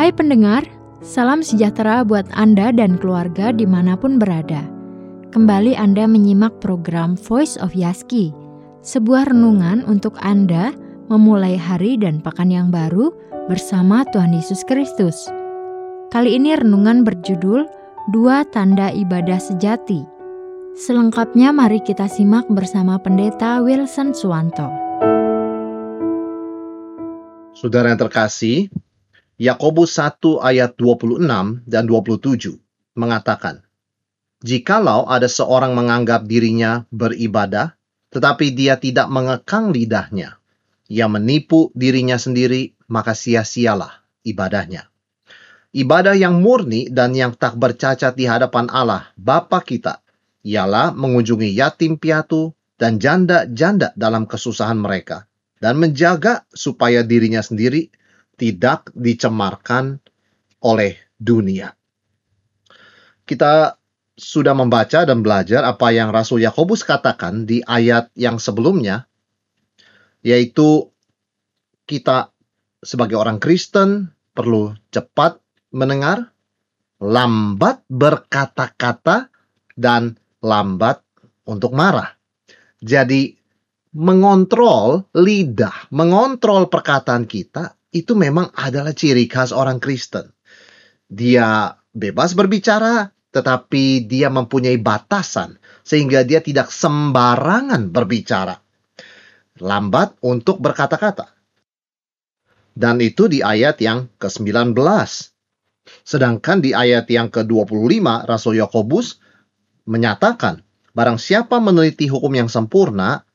Hai pendengar, salam sejahtera buat Anda dan keluarga di mana pun berada. Kembali Anda menyimak program Voice of Yaski, sebuah renungan untuk Anda memulai hari dan pekan yang baru bersama Tuhan Yesus Kristus. Kali ini renungan berjudul Dua Tanda Ibadah Sejati. Selengkapnya mari kita simak bersama Pendeta Wilson Suwanto. Saudara yang terkasih, Yakobus 1 ayat 26 dan 27 mengatakan, Jikalau ada seorang menganggap dirinya beribadah, tetapi dia tidak mengekang lidahnya, ia menipu dirinya sendiri, maka sia-sialah ibadahnya. Ibadah yang murni dan yang tak bercacat di hadapan Allah, Bapa kita, ialah mengunjungi yatim piatu dan janda-janda dalam kesusahan mereka, dan menjaga supaya dirinya sendiri tidak dicemarkan oleh dunia. Kita sudah membaca dan belajar apa yang Rasul Yakobus katakan di ayat yang sebelumnya, yaitu kita sebagai orang Kristen perlu cepat mendengar, lambat berkata-kata, dan lambat untuk marah. Jadi mengontrol lidah, mengontrol perkataan kita itu memang adalah ciri khas orang Kristen. Dia bebas berbicara, tetapi dia mempunyai batasan sehingga dia tidak sembarangan berbicara. Lambat untuk berkata-kata. Dan itu di ayat yang ke-19. Sedangkan di ayat yang ke-25 Rasul Yakobus menyatakan, barang siapa meneliti hukum yang sempurna,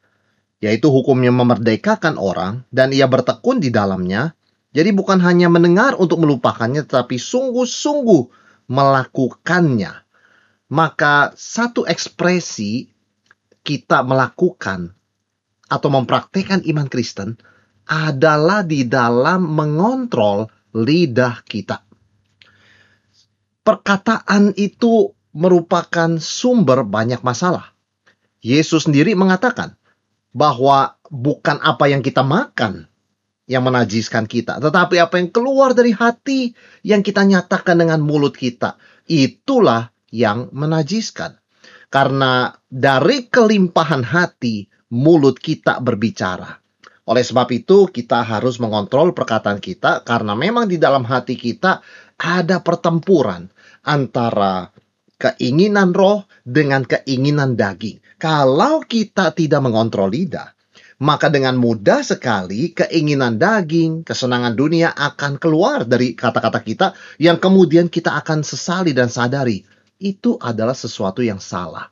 yaitu hukum yang memerdekakan orang dan ia bertekun di dalamnya, jadi bukan hanya mendengar untuk melupakannya, tetapi sungguh-sungguh melakukannya. Maka satu ekspresi kita melakukan atau mempraktekkan iman Kristen adalah di dalam mengontrol lidah kita. Perkataan itu merupakan sumber banyak masalah. Yesus sendiri mengatakan bahwa bukan apa yang kita makan yang menajiskan kita, tetapi apa yang keluar dari hati yang kita nyatakan dengan mulut kita, itulah yang menajiskan. Karena dari kelimpahan hati, mulut kita berbicara. Oleh sebab itu, kita harus mengontrol perkataan kita, karena memang di dalam hati kita ada pertempuran antara keinginan roh dengan keinginan daging. Kalau kita tidak mengontrol lidah, maka dengan mudah sekali keinginan daging, kesenangan dunia akan keluar dari kata-kata kita yang kemudian kita akan sesali dan sadari itu adalah sesuatu yang salah.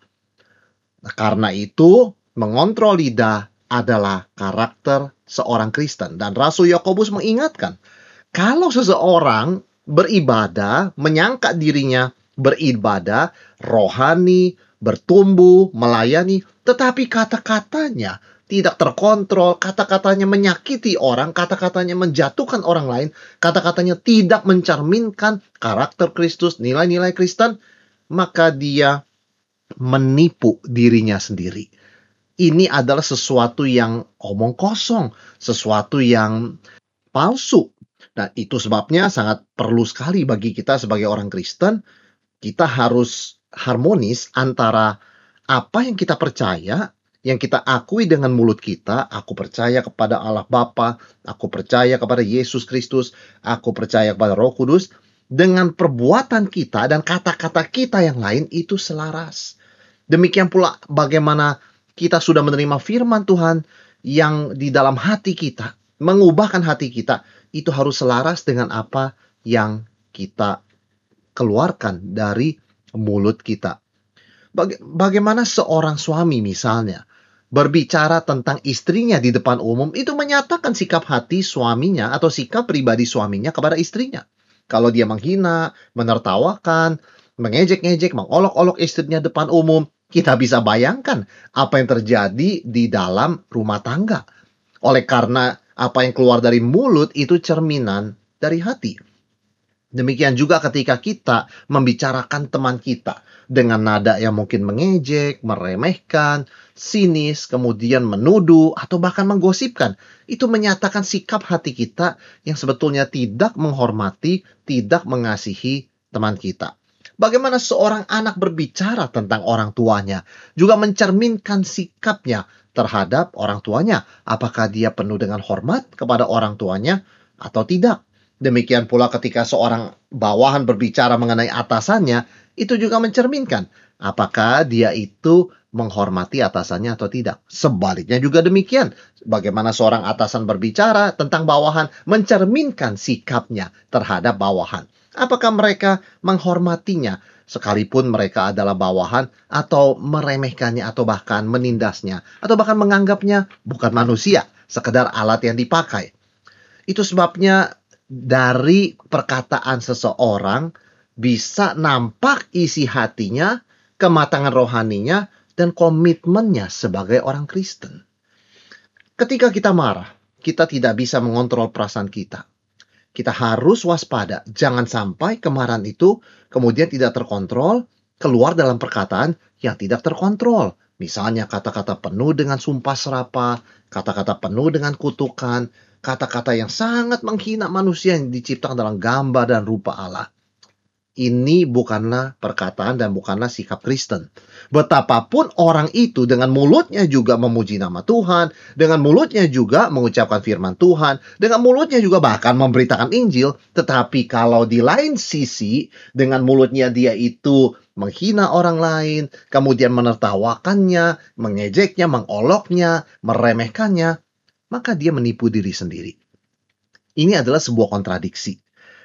Nah, karena itu, mengontrol lidah adalah karakter seorang Kristen dan Rasul Yakobus mengingatkan, kalau seseorang beribadah, menyangka dirinya beribadah, rohani, bertumbuh, melayani, tetapi kata-katanya tidak terkontrol, kata-katanya menyakiti orang, kata-katanya menjatuhkan orang lain, kata-katanya tidak mencerminkan karakter Kristus, nilai-nilai Kristen, maka dia menipu dirinya sendiri. Ini adalah sesuatu yang omong kosong, sesuatu yang palsu. Nah, itu sebabnya sangat perlu sekali bagi kita sebagai orang Kristen, kita harus harmonis antara apa yang kita percaya yang kita akui dengan mulut kita, aku percaya kepada Allah Bapa, aku percaya kepada Yesus Kristus, aku percaya kepada Roh Kudus, dengan perbuatan kita dan kata-kata kita yang lain itu selaras. Demikian pula bagaimana kita sudah menerima firman Tuhan yang di dalam hati kita, mengubahkan hati kita, itu harus selaras dengan apa yang kita keluarkan dari mulut kita. Bagaimana seorang suami misalnya berbicara tentang istrinya di depan umum itu menyatakan sikap hati suaminya atau sikap pribadi suaminya kepada istrinya. Kalau dia menghina, menertawakan, mengejek-ngejek, mengolok-olok istrinya depan umum, kita bisa bayangkan apa yang terjadi di dalam rumah tangga. Oleh karena apa yang keluar dari mulut itu cerminan dari hati. Demikian juga ketika kita membicarakan teman kita dengan nada yang mungkin mengejek, meremehkan, sinis, kemudian menuduh, atau bahkan menggosipkan. Itu menyatakan sikap hati kita yang sebetulnya tidak menghormati, tidak mengasihi teman kita. Bagaimana seorang anak berbicara tentang orang tuanya, juga mencerminkan sikapnya terhadap orang tuanya. Apakah dia penuh dengan hormat kepada orang tuanya atau tidak? Demikian pula ketika seorang bawahan berbicara mengenai atasannya, itu juga mencerminkan apakah dia itu menghormati atasannya atau tidak. Sebaliknya juga demikian. Bagaimana seorang atasan berbicara tentang bawahan mencerminkan sikapnya terhadap bawahan. Apakah mereka menghormatinya sekalipun mereka adalah bawahan atau meremehkannya atau bahkan menindasnya atau bahkan menganggapnya bukan manusia, sekedar alat yang dipakai. Itu sebabnya dari perkataan seseorang bisa nampak isi hatinya, kematangan rohaninya, dan komitmennya sebagai orang Kristen. Ketika kita marah, kita tidak bisa mengontrol perasaan kita. Kita harus waspada, jangan sampai kemarahan itu kemudian tidak terkontrol, keluar dalam perkataan yang tidak terkontrol. Misalnya kata-kata penuh dengan sumpah serapa, kata-kata penuh dengan kutukan, kata-kata yang sangat menghina manusia yang diciptakan dalam gambar dan rupa Allah. Ini bukanlah perkataan dan bukanlah sikap Kristen. Betapapun orang itu dengan mulutnya juga memuji nama Tuhan, dengan mulutnya juga mengucapkan firman Tuhan, dengan mulutnya juga bahkan memberitakan Injil, tetapi kalau di lain sisi dengan mulutnya dia itu menghina orang lain, kemudian menertawakannya, mengejeknya, mengoloknya, meremehkannya, maka dia menipu diri sendiri. Ini adalah sebuah kontradiksi.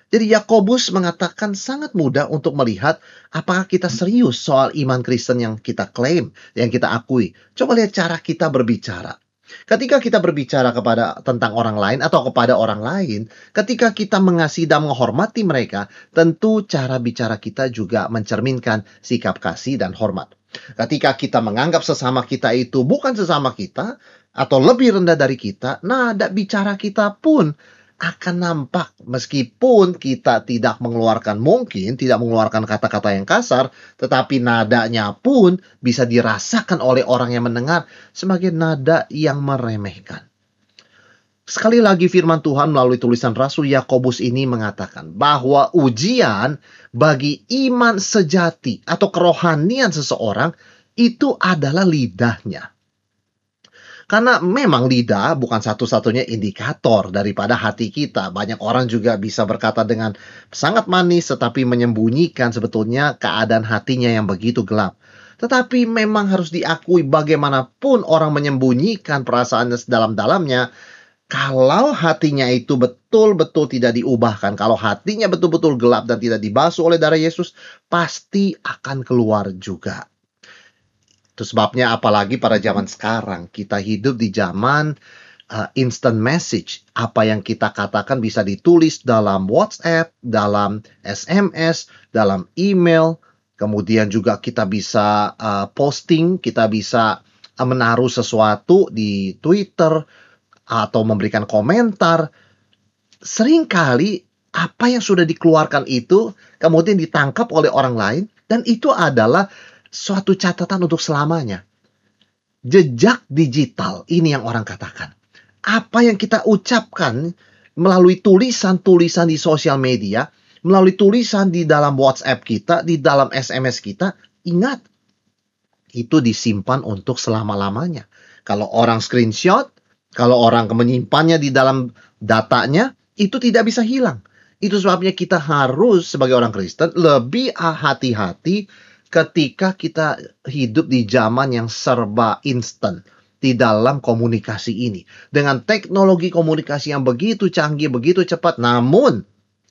Jadi Yakobus mengatakan sangat mudah untuk melihat apakah kita serius soal iman Kristen yang kita klaim, yang kita akui. Coba lihat cara kita berbicara. Ketika kita berbicara kepada tentang orang lain atau kepada orang lain, ketika kita mengasihi dan menghormati mereka, tentu cara bicara kita juga mencerminkan sikap kasih dan hormat. Ketika kita menganggap sesama kita itu bukan sesama kita atau lebih rendah dari kita, nada bicara kita pun akan nampak meskipun kita tidak mengeluarkan mungkin tidak mengeluarkan kata-kata yang kasar tetapi nadanya pun bisa dirasakan oleh orang yang mendengar sebagai nada yang meremehkan. Sekali lagi firman Tuhan melalui tulisan Rasul Yakobus ini mengatakan bahwa ujian bagi iman sejati atau kerohanian seseorang itu adalah lidahnya. Karena memang lidah bukan satu-satunya indikator daripada hati kita. Banyak orang juga bisa berkata dengan sangat manis tetapi menyembunyikan sebetulnya keadaan hatinya yang begitu gelap. Tetapi memang harus diakui bagaimanapun orang menyembunyikan perasaannya sedalam-dalamnya, kalau hatinya itu betul-betul tidak diubahkan, kalau hatinya betul-betul gelap dan tidak dibasuh oleh darah Yesus, pasti akan keluar juga. Itu sebabnya apalagi pada zaman sekarang kita hidup di zaman uh, instant message. Apa yang kita katakan bisa ditulis dalam WhatsApp, dalam SMS, dalam email. Kemudian juga kita bisa uh, posting, kita bisa uh, menaruh sesuatu di Twitter atau memberikan komentar. Seringkali apa yang sudah dikeluarkan itu kemudian ditangkap oleh orang lain dan itu adalah suatu catatan untuk selamanya. Jejak digital, ini yang orang katakan. Apa yang kita ucapkan melalui tulisan-tulisan di sosial media, melalui tulisan di dalam WhatsApp kita, di dalam SMS kita, ingat, itu disimpan untuk selama-lamanya. Kalau orang screenshot, kalau orang menyimpannya di dalam datanya, itu tidak bisa hilang. Itu sebabnya kita harus sebagai orang Kristen lebih hati-hati ketika kita hidup di zaman yang serba instan di dalam komunikasi ini. Dengan teknologi komunikasi yang begitu canggih, begitu cepat, namun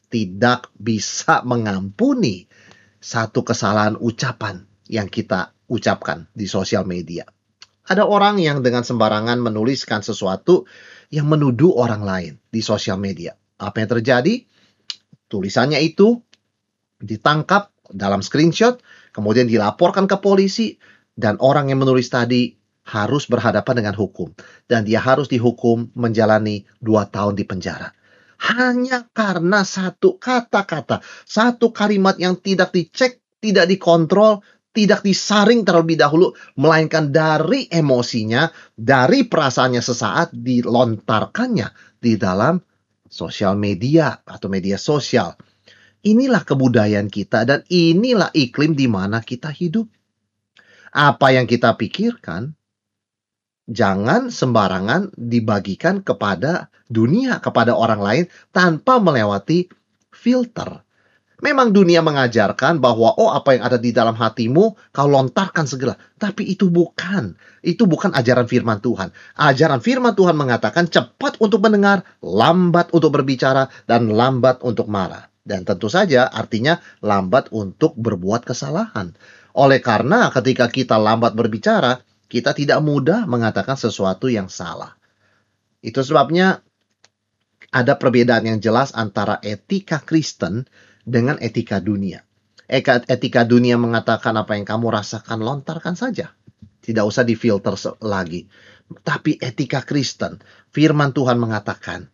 tidak bisa mengampuni satu kesalahan ucapan yang kita ucapkan di sosial media. Ada orang yang dengan sembarangan menuliskan sesuatu yang menuduh orang lain di sosial media. Apa yang terjadi? Tulisannya itu ditangkap dalam screenshot, kemudian dilaporkan ke polisi, dan orang yang menulis tadi harus berhadapan dengan hukum. Dan dia harus dihukum menjalani dua tahun di penjara. hanya karena satu kata-kata, satu kalimat yang tidak dicek, tidak dikontrol, tidak disaring terlebih dahulu, melainkan dari emosinya, dari perasaannya sesaat dilontarkannya di dalam sosial media atau media sosial. Inilah kebudayaan kita dan inilah iklim di mana kita hidup. Apa yang kita pikirkan, jangan sembarangan dibagikan kepada dunia, kepada orang lain tanpa melewati filter. Memang dunia mengajarkan bahwa oh apa yang ada di dalam hatimu kau lontarkan segera. Tapi itu bukan. Itu bukan ajaran firman Tuhan. Ajaran firman Tuhan mengatakan cepat untuk mendengar, lambat untuk berbicara, dan lambat untuk marah. Dan tentu saja artinya lambat untuk berbuat kesalahan. Oleh karena ketika kita lambat berbicara, kita tidak mudah mengatakan sesuatu yang salah. Itu sebabnya ada perbedaan yang jelas antara etika Kristen dengan etika dunia. Etika dunia mengatakan apa yang kamu rasakan lontarkan saja. Tidak usah difilter lagi. Tapi etika Kristen, firman Tuhan mengatakan,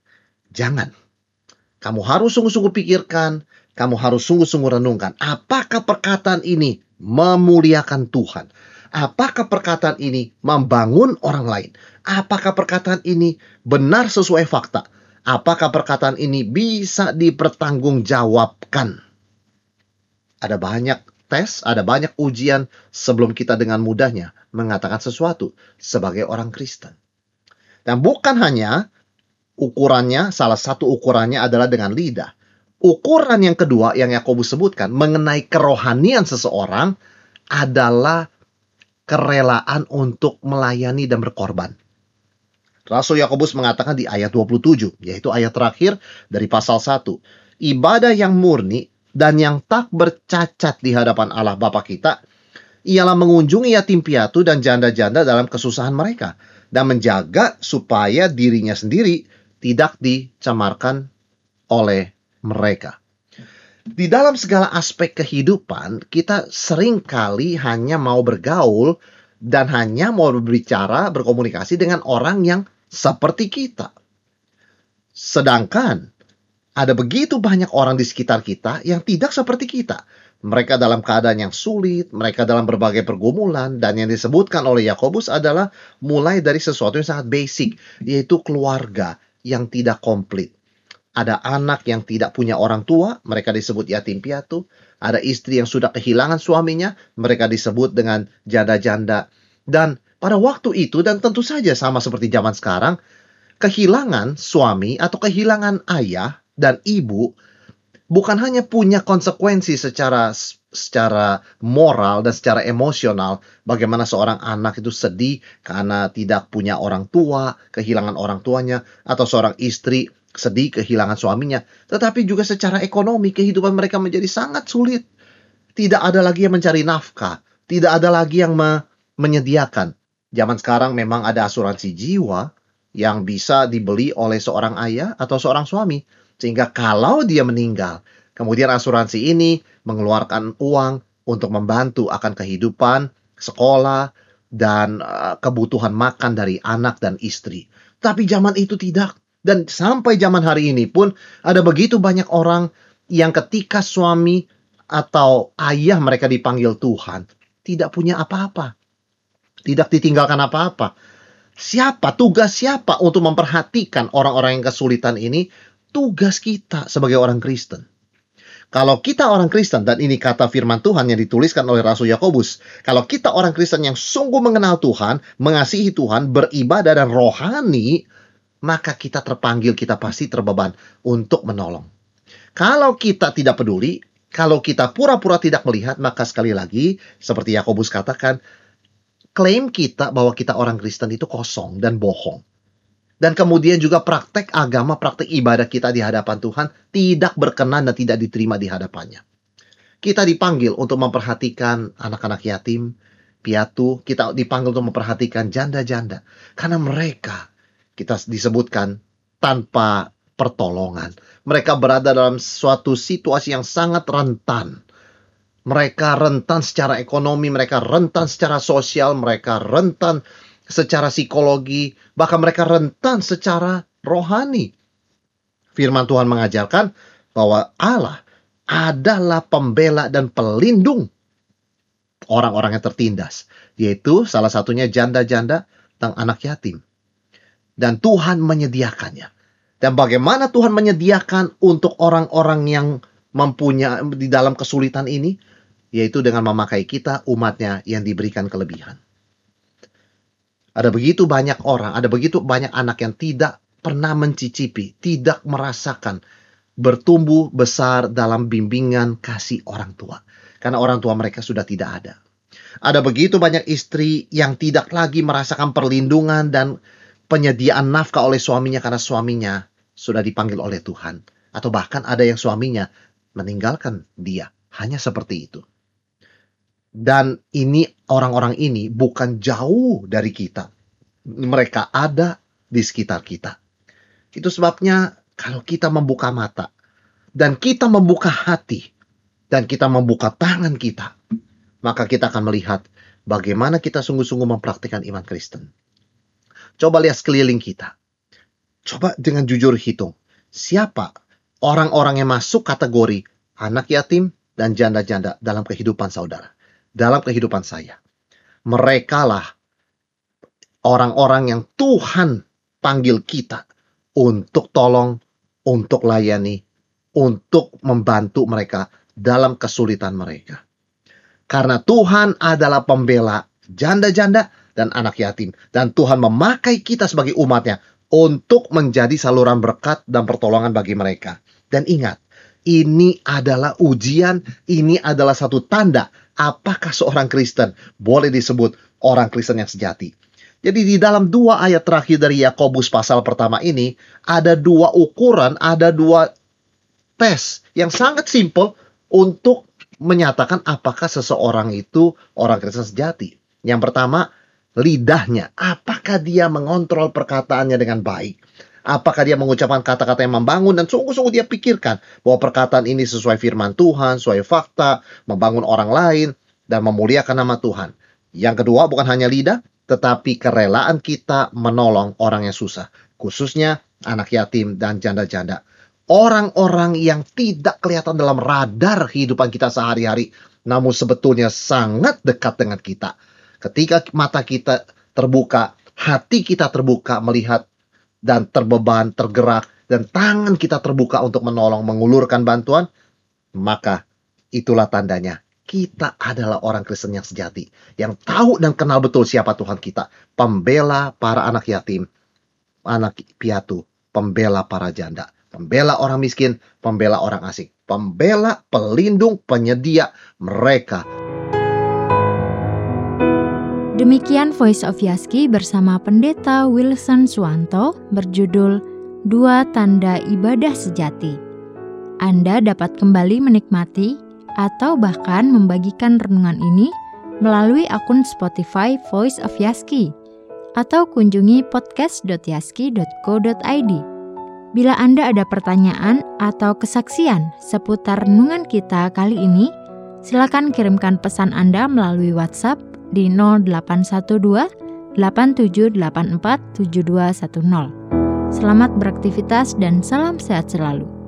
jangan. Kamu harus sungguh-sungguh pikirkan, kamu harus sungguh-sungguh renungkan. Apakah perkataan ini memuliakan Tuhan? Apakah perkataan ini membangun orang lain? Apakah perkataan ini benar sesuai fakta? Apakah perkataan ini bisa dipertanggungjawabkan? Ada banyak tes, ada banyak ujian sebelum kita dengan mudahnya mengatakan sesuatu sebagai orang Kristen. Dan bukan hanya ukurannya, salah satu ukurannya adalah dengan lidah. Ukuran yang kedua yang Yakobus sebutkan mengenai kerohanian seseorang adalah kerelaan untuk melayani dan berkorban. Rasul Yakobus mengatakan di ayat 27, yaitu ayat terakhir dari pasal 1. Ibadah yang murni dan yang tak bercacat di hadapan Allah Bapa kita ialah mengunjungi yatim piatu dan janda-janda dalam kesusahan mereka dan menjaga supaya dirinya sendiri tidak dicemarkan oleh mereka. Di dalam segala aspek kehidupan, kita sering kali hanya mau bergaul dan hanya mau berbicara, berkomunikasi dengan orang yang seperti kita. Sedangkan ada begitu banyak orang di sekitar kita yang tidak seperti kita. Mereka dalam keadaan yang sulit, mereka dalam berbagai pergumulan, dan yang disebutkan oleh Yakobus adalah mulai dari sesuatu yang sangat basic, yaitu keluarga yang tidak komplit. Ada anak yang tidak punya orang tua, mereka disebut yatim piatu. Ada istri yang sudah kehilangan suaminya, mereka disebut dengan janda-janda. Dan pada waktu itu dan tentu saja sama seperti zaman sekarang, kehilangan suami atau kehilangan ayah dan ibu bukan hanya punya konsekuensi secara secara moral dan secara emosional bagaimana seorang anak itu sedih karena tidak punya orang tua, kehilangan orang tuanya atau seorang istri sedih kehilangan suaminya, tetapi juga secara ekonomi kehidupan mereka menjadi sangat sulit. Tidak ada lagi yang mencari nafkah, tidak ada lagi yang me menyediakan. Zaman sekarang memang ada asuransi jiwa yang bisa dibeli oleh seorang ayah atau seorang suami. Sehingga kalau dia meninggal, kemudian asuransi ini mengeluarkan uang untuk membantu akan kehidupan, sekolah, dan uh, kebutuhan makan dari anak dan istri. Tapi zaman itu tidak. Dan sampai zaman hari ini pun ada begitu banyak orang yang ketika suami atau ayah mereka dipanggil Tuhan, tidak punya apa-apa. Tidak ditinggalkan apa-apa. Siapa, tugas siapa untuk memperhatikan orang-orang yang kesulitan ini? Tugas kita sebagai orang Kristen. Kalau kita orang Kristen, dan ini kata firman Tuhan yang dituliskan oleh Rasul Yakobus, kalau kita orang Kristen yang sungguh mengenal Tuhan, mengasihi Tuhan, beribadah dan rohani, maka kita terpanggil, kita pasti terbeban untuk menolong. Kalau kita tidak peduli, kalau kita pura-pura tidak melihat, maka sekali lagi, seperti Yakobus katakan, klaim kita bahwa kita orang Kristen itu kosong dan bohong. Dan kemudian juga praktek agama, praktek ibadah kita di hadapan Tuhan tidak berkenan dan tidak diterima di hadapannya. Kita dipanggil untuk memperhatikan anak-anak yatim, piatu, kita dipanggil untuk memperhatikan janda-janda. Karena mereka, kita disebutkan, tanpa pertolongan. Mereka berada dalam suatu situasi yang sangat rentan mereka rentan secara ekonomi, mereka rentan secara sosial, mereka rentan secara psikologi, bahkan mereka rentan secara rohani. Firman Tuhan mengajarkan bahwa Allah adalah pembela dan pelindung orang-orang yang tertindas, yaitu salah satunya janda-janda dan anak yatim. Dan Tuhan menyediakannya. Dan bagaimana Tuhan menyediakan untuk orang-orang yang mempunyai di dalam kesulitan ini, yaitu dengan memakai kita umatnya yang diberikan kelebihan. Ada begitu banyak orang, ada begitu banyak anak yang tidak pernah mencicipi, tidak merasakan bertumbuh besar dalam bimbingan kasih orang tua. Karena orang tua mereka sudah tidak ada. Ada begitu banyak istri yang tidak lagi merasakan perlindungan dan penyediaan nafkah oleh suaminya karena suaminya sudah dipanggil oleh Tuhan. Atau bahkan ada yang suaminya meninggalkan dia. Hanya seperti itu. Dan ini orang-orang ini bukan jauh dari kita. Mereka ada di sekitar kita. Itu sebabnya kalau kita membuka mata dan kita membuka hati dan kita membuka tangan kita, maka kita akan melihat bagaimana kita sungguh-sungguh mempraktikkan iman Kristen. Coba lihat sekeliling kita. Coba dengan jujur hitung. Siapa orang-orang yang masuk kategori anak yatim dan janda-janda dalam kehidupan saudara? Dalam kehidupan saya. Merekalah orang-orang yang Tuhan panggil kita untuk tolong, untuk layani, untuk membantu mereka dalam kesulitan mereka. Karena Tuhan adalah pembela janda-janda dan anak yatim. Dan Tuhan memakai kita sebagai umatnya untuk menjadi saluran berkat dan pertolongan bagi mereka. Dan ingat, ini adalah ujian, ini adalah satu tanda apakah seorang Kristen boleh disebut orang Kristen yang sejati. Jadi di dalam dua ayat terakhir dari Yakobus pasal pertama ini ada dua ukuran, ada dua tes yang sangat simpel untuk menyatakan apakah seseorang itu orang Kristen sejati. Yang pertama, lidahnya. Apakah dia mengontrol perkataannya dengan baik? Apakah dia mengucapkan kata-kata yang membangun dan sungguh-sungguh dia pikirkan bahwa perkataan ini sesuai firman Tuhan, sesuai fakta, membangun orang lain, dan memuliakan nama Tuhan. Yang kedua bukan hanya lidah, tetapi kerelaan kita menolong orang yang susah. Khususnya anak yatim dan janda-janda. Orang-orang yang tidak kelihatan dalam radar kehidupan kita sehari-hari, namun sebetulnya sangat dekat dengan kita. Ketika mata kita terbuka, hati kita terbuka melihat dan terbeban, tergerak, dan tangan kita terbuka untuk menolong, mengulurkan bantuan, maka itulah tandanya. Kita adalah orang Kristen yang sejati, yang tahu dan kenal betul siapa Tuhan kita, pembela para anak yatim, anak piatu, pembela para janda, pembela orang miskin, pembela orang asing, pembela, pelindung, penyedia mereka Demikian Voice of Yaski bersama Pendeta Wilson Suwanto berjudul Dua Tanda Ibadah Sejati. Anda dapat kembali menikmati atau bahkan membagikan renungan ini melalui akun Spotify Voice of Yaski atau kunjungi podcast.yaski.co.id. Bila Anda ada pertanyaan atau kesaksian seputar renungan kita kali ini, silakan kirimkan pesan Anda melalui WhatsApp di 0812 8784 7210. Selamat beraktivitas dan salam sehat selalu.